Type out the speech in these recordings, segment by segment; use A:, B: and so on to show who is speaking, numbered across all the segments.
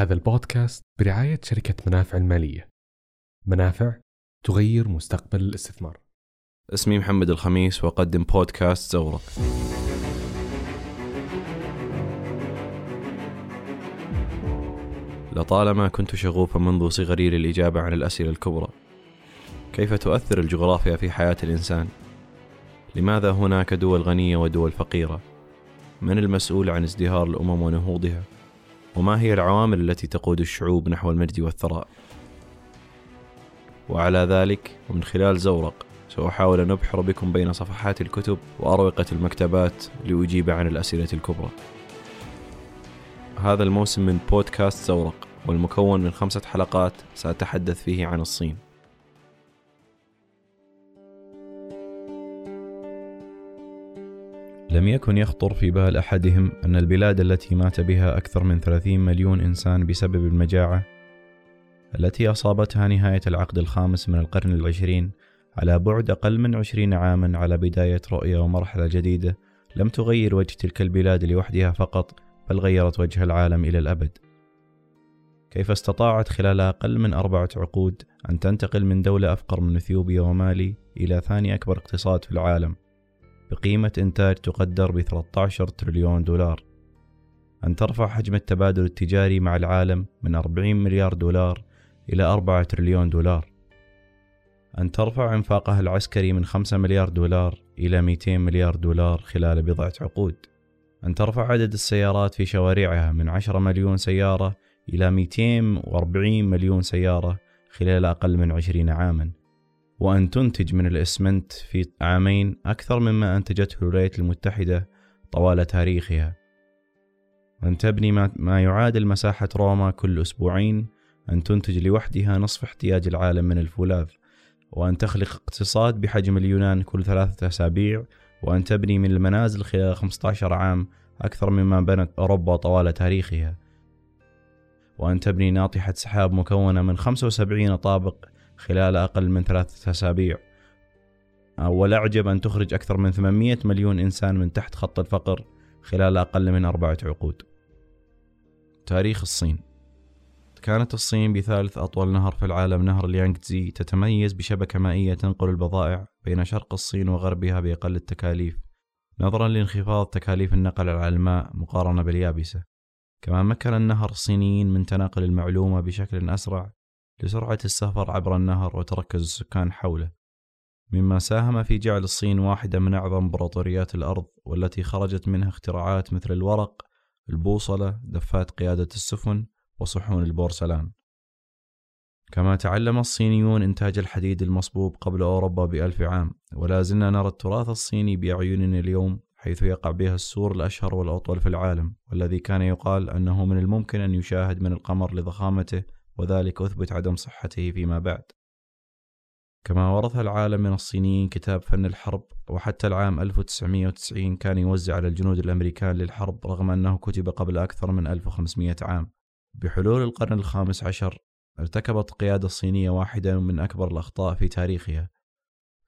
A: هذا البودكاست برعاية شركة منافع المالية منافع تغير مستقبل الاستثمار
B: اسمي محمد الخميس وأقدم بودكاست زورق لطالما كنت شغوفا منذ صغري للإجابة عن الأسئلة الكبرى كيف تؤثر الجغرافيا في حياة الإنسان؟ لماذا هناك دول غنية ودول فقيرة؟ من المسؤول عن ازدهار الأمم ونهوضها؟ وما هي العوامل التي تقود الشعوب نحو المجد والثراء؟ وعلى ذلك ومن خلال زورق سأحاول أن أبحر بكم بين صفحات الكتب وأروقة المكتبات لأجيب عن الأسئلة الكبرى هذا الموسم من بودكاست زورق والمكون من خمسة حلقات سأتحدث فيه عن الصين لم يكن يخطر في بال أحدهم أن البلاد التي مات بها أكثر من 30 مليون إنسان بسبب المجاعة التي أصابتها نهاية العقد الخامس من القرن العشرين على بعد أقل من عشرين عاما على بداية رؤية ومرحلة جديدة لم تغير وجه تلك البلاد لوحدها فقط بل غيرت وجه العالم إلى الأبد. كيف استطاعت خلال أقل من أربعة عقود أن تنتقل من دولة أفقر من إثيوبيا ومالي إلى ثاني أكبر اقتصاد في العالم؟ بقيمة إنتاج تقدر ب 13 تريليون دولار. أن ترفع حجم التبادل التجاري مع العالم من 40 مليار دولار إلى 4 تريليون دولار. أن ترفع إنفاقها العسكري من 5 مليار دولار إلى 200 مليار دولار خلال بضعة عقود. أن ترفع عدد السيارات في شوارعها من 10 مليون سيارة إلى 240 مليون سيارة خلال أقل من 20 عاما. وأن تنتج من الإسمنت في عامين أكثر مما أنتجته الولايات المتحدة طوال تاريخها. أن تبني ما يعادل مساحة روما كل أسبوعين أن تنتج لوحدها نصف احتياج العالم من الفولاذ وأن تخلق اقتصاد بحجم اليونان كل ثلاثة أسابيع وأن تبني من المنازل خلال 15 عام أكثر مما بنت أوروبا طوال تاريخها. وأن تبني ناطحة سحاب مكونة من 75 طابق خلال أقل من ثلاثة أسابيع. والأعجب أن تخرج أكثر من 800 مليون إنسان من تحت خط الفقر خلال أقل من أربعة عقود. تاريخ الصين. كانت الصين بثالث أطول نهر في العالم نهر اليانغتزي تتميز بشبكة مائية تنقل البضائع بين شرق الصين وغربها بأقل التكاليف نظرا لانخفاض تكاليف النقل على الماء مقارنة باليابسة. كما مكن النهر الصينيين من تناقل المعلومة بشكل أسرع لسرعة السفر عبر النهر وتركز السكان حوله. مما ساهم في جعل الصين واحدة من أعظم امبراطوريات الأرض والتي خرجت منها اختراعات مثل الورق البوصلة دفات قيادة السفن وصحون البورسلان. كما تعلم الصينيون إنتاج الحديد المصبوب قبل أوروبا بألف عام ولا زلنا نرى التراث الصيني بأعيننا اليوم حيث يقع بها السور الأشهر والأطول في العالم والذي كان يقال أنه من الممكن أن يشاهد من القمر لضخامته وذلك أثبت عدم صحته فيما بعد. كما ورث العالم من الصينيين كتاب فن الحرب وحتى العام 1990 كان يوزع على الجنود الأمريكان للحرب رغم أنه كتب قبل أكثر من 1500 عام. بحلول القرن الخامس عشر ارتكبت القيادة الصينية واحدة من أكبر الأخطاء في تاريخها.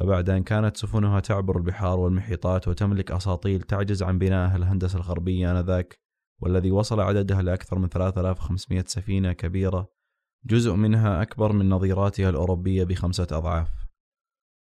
B: فبعد أن كانت سفنها تعبر البحار والمحيطات وتملك أساطيل تعجز عن بناء الهندسة الغربية آنذاك والذي وصل عددها لأكثر من 3500 سفينة كبيرة جزء منها أكبر من نظيراتها الأوروبية بخمسة أضعاف.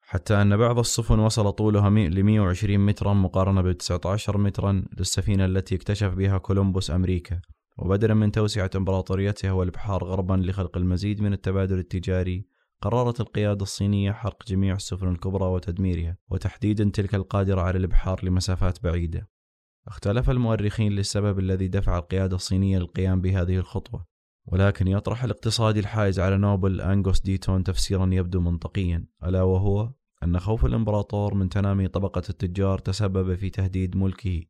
B: حتى أن بعض السفن وصل طولها ل 120 مترا مقارنة ب 19 مترا للسفينة التي اكتشف بها كولومبوس أمريكا. وبدلا من توسعة إمبراطوريتها والبحار غربا لخلق المزيد من التبادل التجاري قررت القيادة الصينية حرق جميع السفن الكبرى وتدميرها وتحديدا تلك القادرة على الإبحار لمسافات بعيدة. اختلف المؤرخين للسبب الذي دفع القيادة الصينية للقيام بهذه الخطوة. ولكن يطرح الاقتصادي الحائز على نوبل أنغوس ديتون تفسيرا يبدو منطقيا ألا وهو أن خوف الإمبراطور من تنامي طبقة التجار تسبب في تهديد ملكه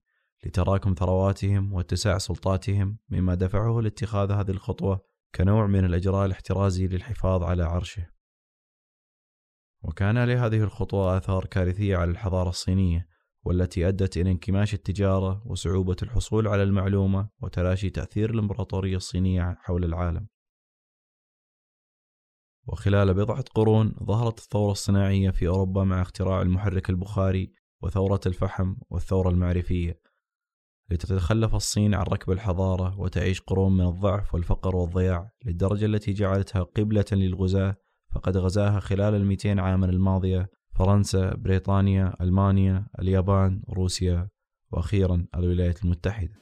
B: لتراكم ثرواتهم واتساع سلطاتهم مما دفعه لاتخاذ هذه الخطوة كنوع من الإجراء الاحترازي للحفاظ على عرشه. وكان لهذه الخطوة آثار كارثية على الحضارة الصينية والتي أدت إلى انكماش التجارة وصعوبة الحصول على المعلومة وتلاشي تأثير الإمبراطورية الصينية حول العالم. وخلال بضعة قرون ظهرت الثورة الصناعية في أوروبا مع اختراع المحرك البخاري وثورة الفحم والثورة المعرفية. لتتخلف الصين عن ركب الحضارة وتعيش قرون من الضعف والفقر والضياع للدرجة التي جعلتها قبلة للغزاة فقد غزاها خلال المئتين عاما الماضية فرنسا، بريطانيا، ألمانيا، اليابان، روسيا وأخيرا الولايات المتحدة.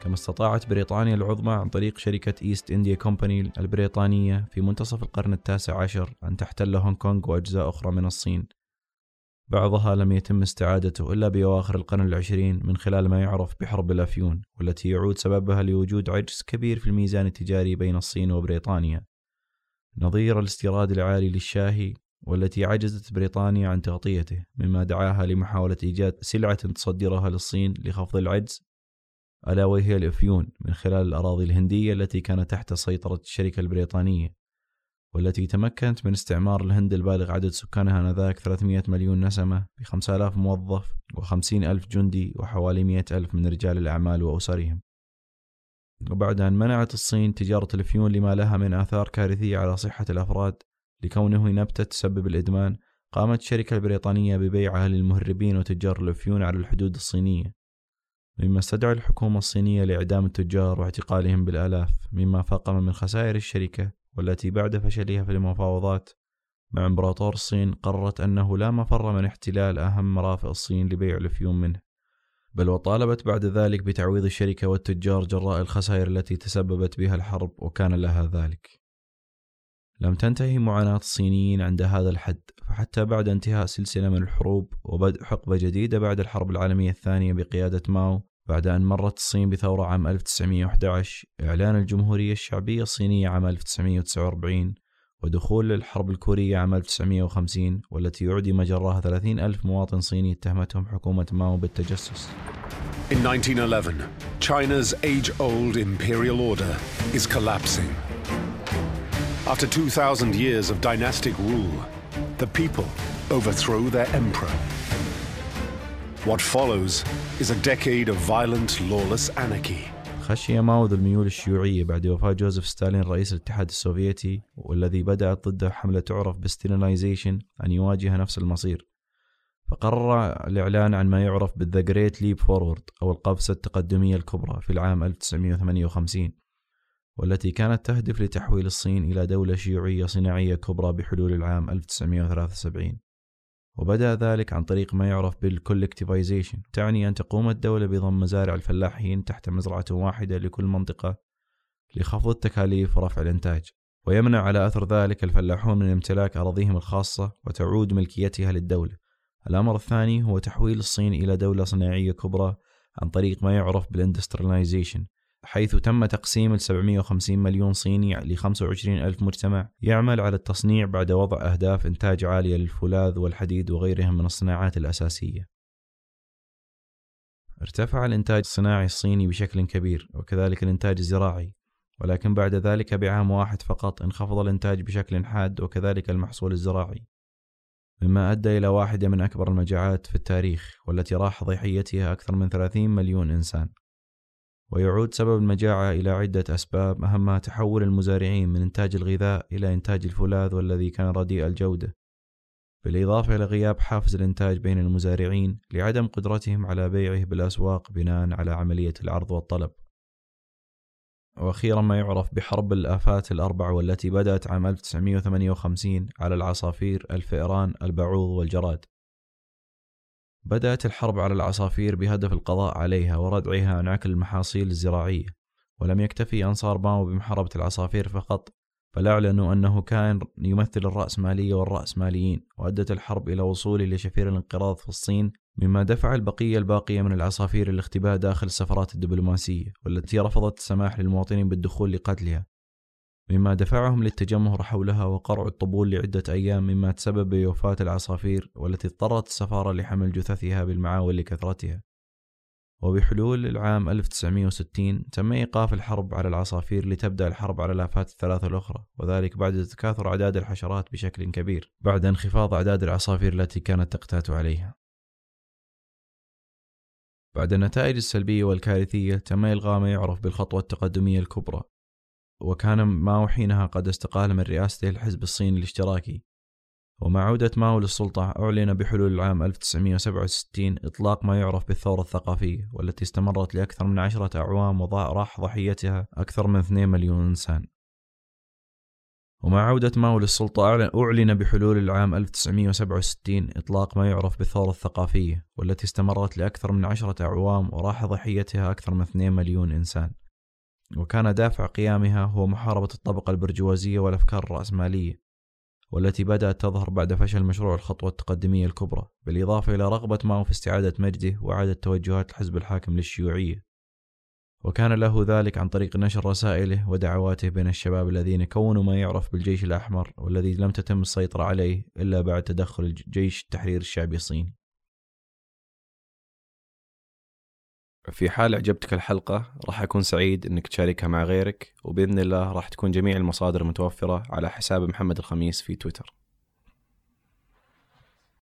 B: كما استطاعت بريطانيا العظمى عن طريق شركة East India Company البريطانية في منتصف القرن التاسع عشر أن تحتل هونغ كونغ وأجزاء أخرى من الصين. بعضها لم يتم استعادته إلا بأواخر القرن العشرين من خلال ما يعرف بحرب الأفيون والتي يعود سببها لوجود عجز كبير في الميزان التجاري بين الصين وبريطانيا. نظير الاستيراد العالي للشاهي والتي عجزت بريطانيا عن تغطيته مما دعاها لمحاولة إيجاد سلعة تصدرها للصين لخفض العجز ألا وهي الأفيون من خلال الأراضي الهندية التي كانت تحت سيطرة الشركة البريطانية. والتي تمكنت من استعمار الهند البالغ عدد سكانها آنذاك 300 مليون نسمة ب 5000 موظف و50 ألف جندي وحوالي 100 ألف من رجال الأعمال وأسرهم. وبعد أن منعت الصين تجارة الأفيون لما لها من آثار كارثية على صحة الأفراد لكونه نبتة تسبب الإدمان قامت الشركة البريطانية ببيعها للمهربين وتجار الأفيون على الحدود الصينية. مما استدعى الحكومة الصينية لإعدام التجار واعتقالهم بالآلاف مما فاقم من خسائر الشركة والتي بعد فشلها في المفاوضات مع إمبراطور الصين قررت أنه لا مفر من احتلال أهم مرافق الصين لبيع الأفيون منه. بل وطالبت بعد ذلك بتعويض الشركة والتجار جراء الخسائر التي تسببت بها الحرب وكان لها ذلك. لم تنتهي معاناة الصينيين عند هذا الحد فحتى بعد انتهاء سلسلة من الحروب وبدء حقبة جديدة بعد الحرب العالمية الثانية بقيادة ماو بعد أن مرت الصين بثورة عام 1911 إعلان الجمهورية الشعبية الصينية عام 1949 ودخول الحرب الكورية عام 1950 والتي يعدي مجراها 30 ألف مواطن صيني اتهمتهم حكومة ماو بالتجسس
C: In 1911, China's age-old imperial order is collapsing. After 2,000 years of dynastic rule, the people overthrow their emperor. What follows is a decade of violent, lawless anarchy.
B: خشي ماو ذو الميول الشيوعية بعد وفاة جوزيف ستالين رئيس الاتحاد السوفيتي والذي بدأت ضده حملة تعرف بالستينلايزيشن أن يواجه نفس المصير فقرر الإعلان عن ما يعرف بال The Great Leap Forward أو القفزة التقدمية الكبرى في العام 1958 والتي كانت تهدف لتحويل الصين إلى دولة شيوعية صناعية كبرى بحلول العام 1973 وبدأ ذلك عن طريق ما يعرف بال collectivization تعني أن تقوم الدولة بضم مزارع الفلاحين تحت مزرعة واحدة لكل منطقة لخفض التكاليف ورفع الإنتاج ويمنع على أثر ذلك الفلاحون من امتلاك أراضيهم الخاصة وتعود ملكيتها للدولة. الأمر الثاني هو تحويل الصين إلى دولة صناعية كبرى عن طريق ما يعرف بالاندسترلايزيشن حيث تم تقسيم ال 750 مليون صيني ل 25 ألف مجتمع يعمل على التصنيع بعد وضع أهداف إنتاج عالية للفولاذ والحديد وغيرهم من الصناعات الأساسية. ارتفع الإنتاج الصناعي الصيني بشكل كبير وكذلك الإنتاج الزراعي ولكن بعد ذلك بعام واحد فقط انخفض الإنتاج بشكل حاد وكذلك المحصول الزراعي. مما أدى إلى واحدة من أكبر المجاعات في التاريخ والتي راح ضحيتها أكثر من 30 مليون إنسان. ويعود سبب المجاعة إلى عدة أسباب أهمها تحول المزارعين من إنتاج الغذاء إلى إنتاج الفولاذ والذي كان رديء الجودة. بالإضافة إلى غياب حافز الإنتاج بين المزارعين لعدم قدرتهم على بيعه بالأسواق بناء على عملية العرض والطلب. وأخيرا ما يعرف بحرب الآفات الأربع والتي بدأت عام 1958 على العصافير الفئران البعوض والجراد. بدأت الحرب على العصافير بهدف القضاء عليها وردعها عن أكل المحاصيل الزراعية ولم يكتفي أنصار ماو بمحاربة العصافير فقط بل أعلنوا أنه كان يمثل الرأسمالية والرأسماليين وأدت الحرب إلى وصوله لشفير الانقراض في الصين مما دفع البقية الباقية من العصافير الاختباء داخل السفارات الدبلوماسية والتي رفضت السماح للمواطنين بالدخول لقتلها. مما دفعهم للتجمهر حولها وقرع الطبول لعدة أيام مما تسبب بوفاة العصافير والتي اضطرت السفارة لحمل جثثها بالمعاول لكثرتها. وبحلول العام 1960 تم إيقاف الحرب على العصافير لتبدأ الحرب على الآفات الثلاثة الأخرى وذلك بعد تكاثر أعداد الحشرات بشكل كبير بعد انخفاض أعداد العصافير التي كانت تقتات عليها. بعد النتائج السلبية والكارثية تم إلغاء ما يعرف بالخطوة التقدمية الكبرى. وكان ماو حينها قد استقال من رئاسته الحزب الصيني الاشتراكي. ومع عودة ماو للسلطة أعلن بحلول العام 1967 إطلاق ما يعرف بالثورة الثقافية والتي استمرت لأكثر من عشرة أعوام وراح ضحيتها أكثر من 2 مليون إنسان. ومع عودة ماو للسلطة أعلن بحلول العام 1967 إطلاق ما يعرف بالثورة الثقافية والتي استمرت لأكثر من عشرة أعوام وراح ضحيتها أكثر من 2 مليون إنسان. وكان دافع قيامها هو محاربة الطبقة البرجوازية والأفكار الرأسمالية والتي بدأت تظهر بعد فشل مشروع الخطوة التقدمية الكبرى بالإضافة إلى رغبة ماو في استعادة مجده وإعادة توجهات الحزب الحاكم للشيوعية. وكان له ذلك عن طريق نشر رسائله ودعواته بين الشباب الذين كونوا ما يعرف بالجيش الأحمر والذي لم تتم السيطرة عليه إلا بعد تدخل جيش التحرير الشعبي الصيني.
D: في حال عجبتك الحلقة راح أكون سعيد أنك تشاركها مع غيرك وبإذن الله راح تكون جميع المصادر متوفرة على حساب محمد الخميس في تويتر.